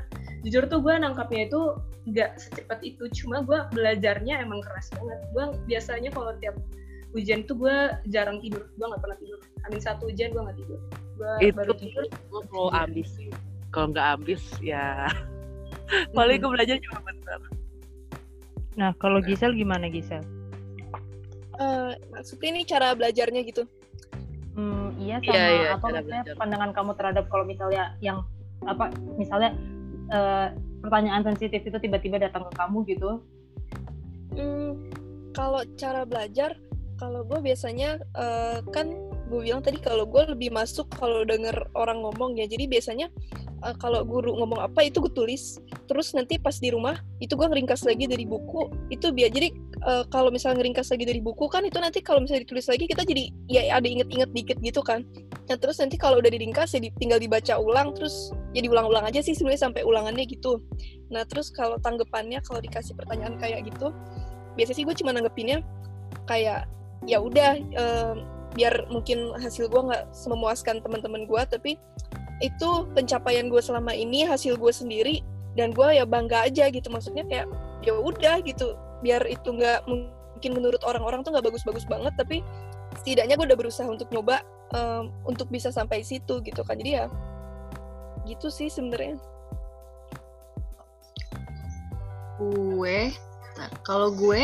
jujur tuh gue nangkapnya itu nggak secepat itu. Cuma gue belajarnya emang keras banget. Gue biasanya kalau tiap ujian tuh gue jarang tidur. Gue nggak pernah tidur. Amin satu ujian gue nggak tidur. Gue baru tidur. gua kalau ambis kalau nggak ambis ya. Paling gue belajar cuma bentar. Nah, kalau Gisel gimana Gisel? Eh, maksudnya ini cara belajarnya gitu. Hmm, iya Iya, sama iya, apa cara maksudnya belajar. pandangan kamu terhadap kalau misalnya yang apa misalnya eh, pertanyaan sensitif itu tiba-tiba datang ke kamu gitu. Hmm, kalau cara belajar, kalau gue biasanya eh, kan gue bilang tadi kalau gue lebih masuk kalau denger orang ngomong ya. Jadi biasanya eh, kalau guru ngomong apa itu gue tulis. Terus nanti pas di rumah itu gue ngeringkas lagi dari buku. Itu biar jadi eh, kalau misalnya ngeringkas lagi dari buku kan itu nanti kalau misalnya ditulis lagi kita jadi ya ada inget-inget dikit gitu kan. Nah terus nanti kalau udah diringkas ya tinggal dibaca ulang terus ya diulang-ulang aja sih sebenarnya sampai ulangannya gitu. Nah terus kalau tanggapannya kalau dikasih pertanyaan kayak gitu, biasanya sih gue cuma nanggepinnya kayak ya udah em, biar mungkin hasil gue nggak memuaskan teman-teman gue, tapi itu pencapaian gue selama ini hasil gue sendiri dan gue ya bangga aja gitu. Maksudnya kayak ya udah gitu. Biar itu nggak mungkin menurut orang-orang tuh nggak bagus-bagus banget tapi setidaknya gue udah berusaha untuk nyoba em, untuk bisa sampai situ gitu kan. Jadi ya gitu sih sebenarnya. Gue Bentar. Kalau gue,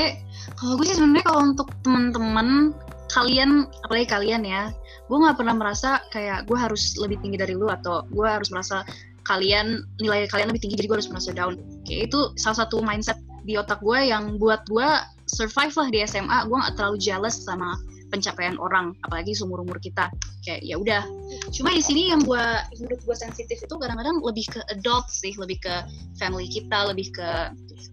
kalau gue sih sebenarnya kalau untuk teman-teman kalian, apalagi kalian ya, gue nggak pernah merasa kayak gue harus lebih tinggi dari lu atau gue harus merasa kalian nilai kalian lebih tinggi jadi gue harus merasa down. Kayak itu salah satu mindset di otak gue yang buat gue survive lah di SMA. Gue nggak terlalu jealous sama pencapaian orang, apalagi seumur umur kita. Kayak ya udah. Cuma di sini yang gue menurut gue sensitif itu kadang-kadang lebih ke adult sih, lebih ke family kita, lebih ke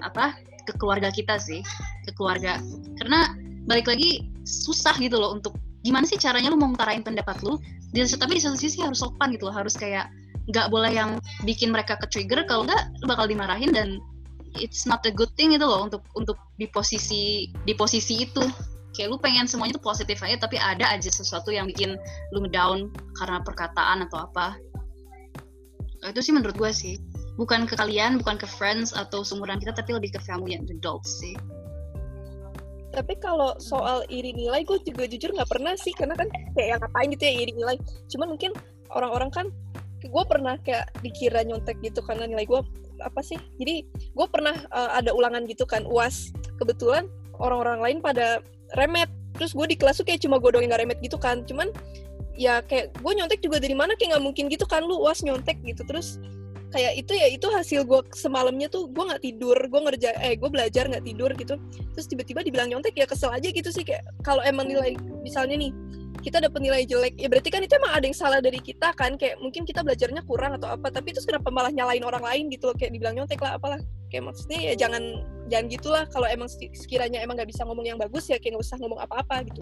apa? ke keluarga kita sih, ke keluarga. Karena balik lagi susah gitu loh untuk gimana sih caranya lu mau ngutarain pendapat lu? Tapi di satu sisi harus sopan gitu loh harus kayak nggak boleh yang bikin mereka ke trigger kalau nggak bakal dimarahin dan it's not a good thing itu loh untuk untuk di posisi di posisi itu. Kayak lu pengen semuanya tuh positif aja tapi ada aja sesuatu yang bikin lu down karena perkataan atau apa. Itu sih menurut gue sih. Bukan ke kalian bukan ke friends atau seumuran kita tapi lebih ke family and adults sih tapi kalau soal iri nilai gue juga jujur nggak pernah sih karena kan kayak yang ngapain gitu ya iri nilai. Cuman mungkin orang-orang kan gue pernah kayak dikira nyontek gitu karena nilai gue apa sih? Jadi gue pernah uh, ada ulangan gitu kan uas kebetulan orang-orang lain pada remet. Terus gue di kelas tuh kayak cuma gue doang nggak remet gitu kan. Cuman ya kayak gue nyontek juga dari mana kayak nggak mungkin gitu kan lu uas nyontek gitu. Terus kayak itu ya itu hasil gue semalamnya tuh gue nggak tidur gue ngerja eh gue belajar nggak tidur gitu. Terus tiba-tiba dibilang nyontek ya kesel aja gitu sih kayak kalau emang nilai misalnya nih kita dapat nilai jelek ya berarti kan itu emang ada yang salah dari kita kan kayak mungkin kita belajarnya kurang atau apa tapi terus kenapa malah nyalain orang lain gitu loh kayak dibilang nyontek lah apalah. Kayak maksudnya ya jangan jangan gitulah kalau emang sekiranya emang nggak bisa ngomong yang bagus ya kayak nggak usah ngomong apa-apa gitu.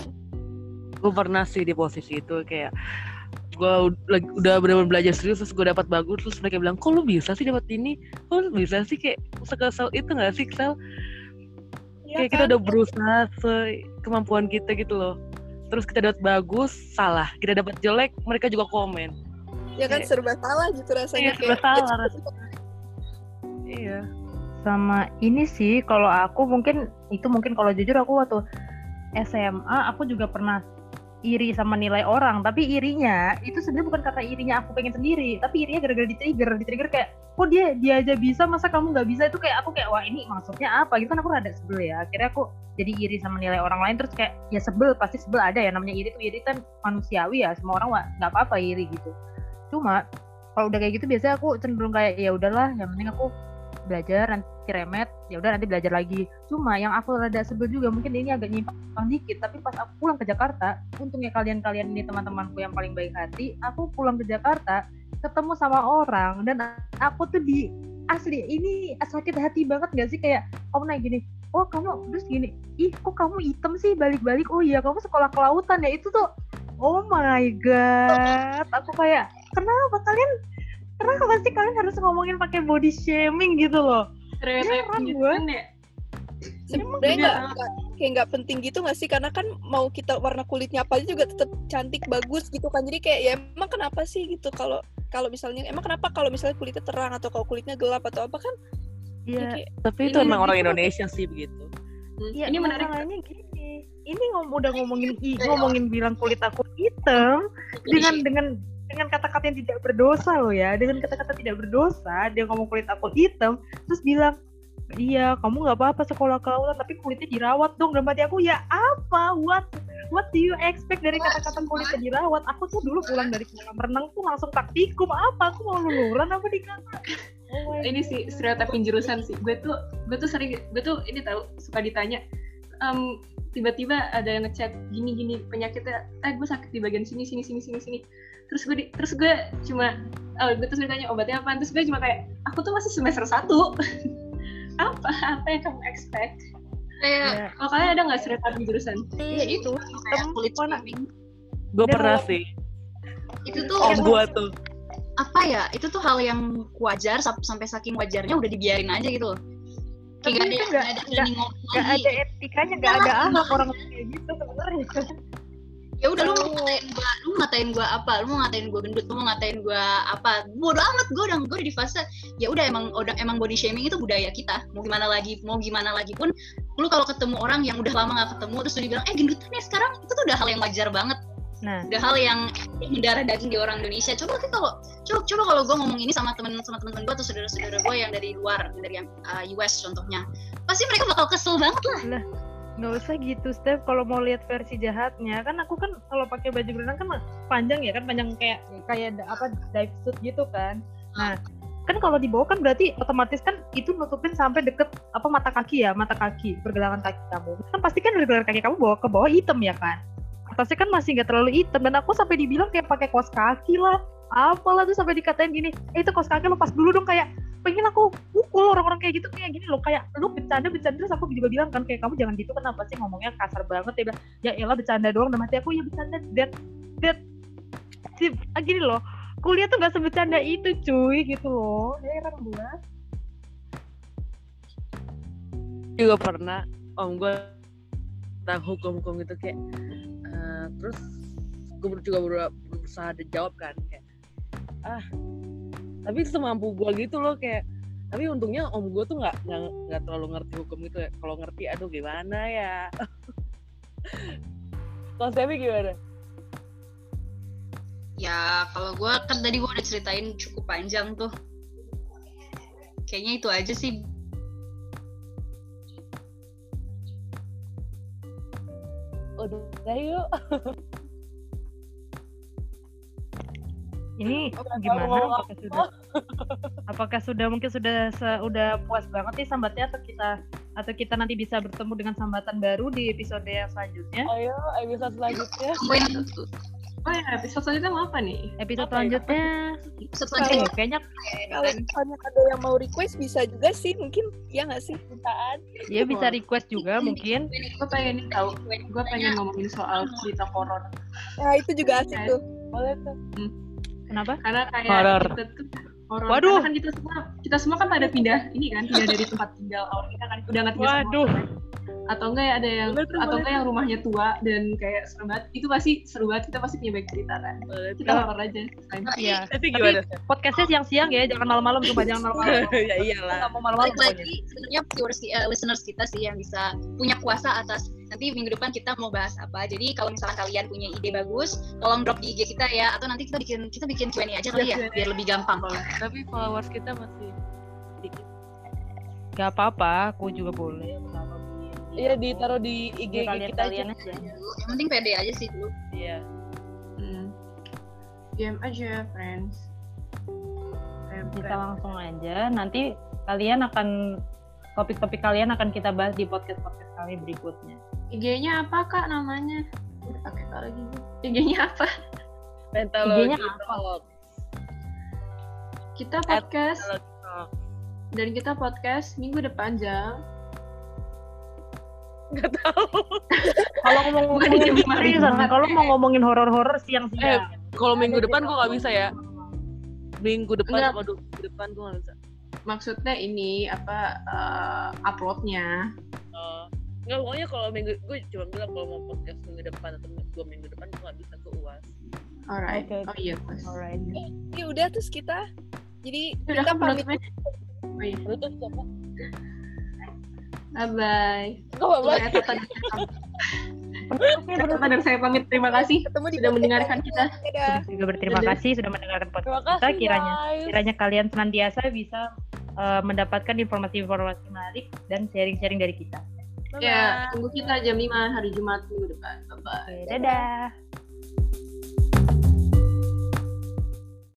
Gue pernah sih di posisi itu kayak gue udah benar-benar belajar serius terus gue dapat bagus terus mereka bilang kok lu bisa sih dapat ini? Kok lu bisa sih kayak sekesal itu nggak sih sel ya, kayak kan? kita udah berusaha kemampuan kita gitu loh. Terus kita dapat bagus salah. Kita dapat jelek mereka juga komen. Ya kan kayak, serba salah gitu rasanya iya, serba salah rasanya. iya. Sama ini sih kalau aku mungkin itu mungkin kalau jujur aku waktu SMA aku juga pernah iri sama nilai orang tapi irinya itu sebenarnya bukan kata irinya aku pengen sendiri tapi irinya gara-gara di trigger di trigger kayak kok dia dia aja bisa masa kamu nggak bisa? Itu kayak aku kayak wah ini maksudnya apa? Gitu kan aku rada sebel ya. Akhirnya aku jadi iri sama nilai orang lain terus kayak ya sebel pasti sebel ada ya namanya iri tuh iri kan manusiawi ya semua orang nggak apa-apa iri gitu. Cuma kalau udah kayak gitu biasanya aku cenderung kayak ya udahlah yang penting aku belajar nanti remet ya udah nanti belajar lagi. Cuma yang aku rada sebel juga mungkin ini agak nyimpang dikit tapi pas aku pulang ke Jakarta untungnya kalian-kalian ini teman-temanku yang paling baik hati aku pulang ke Jakarta ketemu sama orang dan aku tuh di asli ini sakit hati banget gak sih? Kayak kamu naik gini oh kamu terus gini ih kok kamu hitam sih balik-balik? Oh iya kamu sekolah kelautan ya? Itu tuh oh my god aku kayak kenapa kalian kenapa pasti kalian harus ngomongin pakai body shaming gitu loh? Heran gue ya? Sebenarnya nggak kayak nggak penting gitu nggak sih? Karena kan mau kita warna kulitnya apa aja juga tetap cantik bagus gitu kan. Jadi kayak ya emang kenapa sih gitu? Kalau kalau misalnya emang kenapa kalau misalnya kulitnya terang atau kalau kulitnya gelap atau apa kan? Iya, tapi itu emang orang Indonesia sih. begitu. Iya, ini menarik. Masalahnya gini, ini ngom udah ngomongin ngomongin bilang kulit aku hitam dengan dengan dengan kata-kata yang tidak berdosa loh ya. Dengan kata-kata tidak berdosa dia ngomong kulit aku hitam terus bilang iya kamu nggak apa-apa sekolah kelautan tapi kulitnya dirawat dong. Dan mati aku ya apa? What? What do you expect dari kata-kata kulitnya dirawat? Aku tuh dulu pulang dari kolam renang tuh langsung taktikum apa? Aku mau luluran apa di kamar? Oh ini sih stereotipin jurusan sih. Gue tuh gue tuh sering gue tuh ini tahu suka ditanya um, tiba-tiba ada yang ngechat gini-gini penyakitnya eh gue sakit di bagian sini sini sini sini sini terus gue di, terus gue cuma oh, gue terus ditanya obatnya apa terus gue cuma kayak aku tuh masih semester satu. Apa apa yang kamu expect? Kayak yeah. kalau kalian ada nggak cerita di jurusan? Iya itu. Kayak kulit warna gue pernah sih. Itu tuh om gue tuh. apa ya itu tuh hal yang wajar sampai saking wajarnya udah dibiarin aja gitu kayak gak ada, gak, ada, gak, gak ada etikanya gak ada anak orang kayak gitu sebenarnya ya udah lu mau ngatain gua lu mau ngatain gua apa? Lu mau ngatain gua gendut lu mau ngatain gua apa? Bodoh amat gua udah gua di fase ya udah emang udah emang body shaming itu budaya kita. Mau gimana lagi mau gimana lagi pun lu kalau ketemu orang yang udah lama gak ketemu terus lu dibilang eh gendutan ya sekarang? Itu tuh udah hal yang wajar banget. Nah. udah hal yang mendarah daging di orang Indonesia. Coba kalau coba coba kalau gue ngomong ini sama temen sama temen-temen gue atau saudara-saudara gue yang dari luar dari yang uh, US contohnya pasti mereka bakal kesel banget lah nggak usah gitu Steph. Kalau mau lihat versi jahatnya kan aku kan kalau pakai baju berenang kan panjang ya kan? Panjang kayak kayak apa dive suit gitu kan. Nah kan kalau di bawah kan berarti otomatis kan itu nutupin sampai deket apa mata kaki ya? Mata kaki pergelangan kaki kamu. Kan pasti kan pergelangan kaki kamu bawa ke bawah hitam ya kan? Atasnya kan masih nggak terlalu hitam. Dan aku sampai dibilang kayak pakai kaos kaki lah apalah tuh sampai dikatain gini eh itu kaos kaki lepas dulu dong kayak pengen aku pukul orang-orang kayak gitu kayak gini loh. Kayak lu bercanda bercanda terus aku juga bilang kan kayak kamu jangan gitu kenapa sih ngomongnya kasar banget ya ya elah bercanda doang. Dan mati aku ya bercanda that that si, ah, gini loh kuliah tuh gak sebecanda itu cuy gitu loh. Heran gue juga pernah om gue tentang hukum-hukum gitu kayak uh, terus gue juga ber- berusaha dijawab kan kayak ah tapi semampu gue gitu loh kayak tapi untungnya om gue tuh nggak nggak terlalu ngerti hukum itu ya. Kalau ngerti aduh gimana ya? Sebi gimana? Ya kalau gue kan tadi gue udah ceritain cukup panjang tuh. Kayaknya itu aja sih. Udah yuk ini gimana? kalau- apakah sudah apakah sudah mungkin sudah se- udah puas banget nih sambatnya atau kita atau kita nanti bisa bertemu dengan sambatan baru di episode yang selanjutnya? Ayo episode selanjutnya. Oh ya, episode selanjutnya mau apa nih? episode Apa ya? selanjutnya. Selanjutnya. eh, kayaknya Kalau misalnya ada yang mau request bisa juga sih, mungkin ya nggak sih? jutaan. Ya bisa request juga mungkin. Gue pengen tahu, gue pengen ngomongin soal cerita horor. Nah itu juga asik tuh. boleh tuh kenapa Karena kayak Horor. kita tuh horor. Waduh. Karena kan kita semua, kita semua kan pada pindah ini kan, pindah dari tempat tinggal awal kita kan udah nggak tinggal Waduh. kan. Atau enggak ya ada yang Boleh atau enggak yang rumahnya tua dan kayak serem banget. Itu pasti seru banget. Kita pasti punya banyak cerita kan. boleh Kita horor aja. Iya tapi Tapi- gimana podcastnya siang-siang ya jangan malam-malam coba jangan malam-malam. Ya iyalah. Nggak mau malam-malam lagi sebenarnya viewers eh, listeners kita sih yang bisa punya kuasa atas nanti minggu depan kita mau bahas apa. Jadi kalau misalkan kalian punya ide bagus tolong drop di IG kita ya. Atau nanti kita bikin kita bikin Q&A aja kali ya Iya, biar lebih gampang. Tapi followers kita masih dikit Gak apa-apa aku juga boleh iya ditaruh di IG kalian kita aja kalian aja yang penting pede aja sih dulu iya Hmm. Diam aja, friends. kita langsung aja nanti kalian akan topik-topik kalian akan kita bahas di podcast-podcast kami berikutnya IG-nya apa kak namanya? Pakai kak lagi. IG-nya apa? Mentalogi IG-nya apa? Kita podcast dan kita podcast minggu depan jam. Nggak tahu kalau ngomong ngomongin seriusan, kalau mau ngomongin horor-horor eh siang-siang kalau minggu depan gua nggak bisa ya minggu depan Enggak. dua minggu depan gua nggak bisa Maksudnya ini apa eh, uploadnya? Eh, nggak pokoknya kalau minggu gue cuma bilang kalau mau podcast minggu depan atau dua minggu depan gue nggak bisa gue uas Alright. Oke. Oh iya, Mas. alright Ini udah terus kita. Jadi Udah kita pamit. penutupnya? Oh iya. Bluetooth siapa? Bye bye. Boleh. Saya Tata dan saya pamit. Terima kasih Ketemu di sudah mendengarkan kita. Dadah. juga berterima Dadah. kasih sudah mendengarkan podcast Terima kita kasih kiranya guys. kiranya kalian senantiasa bisa eh, mendapatkan informasi-informasi menarik dan sharing-sharing dari kita Bye-bye. Ya, tunggu kita jam 5 hari Jumat minggu depan. Bye bye. Oke, dadah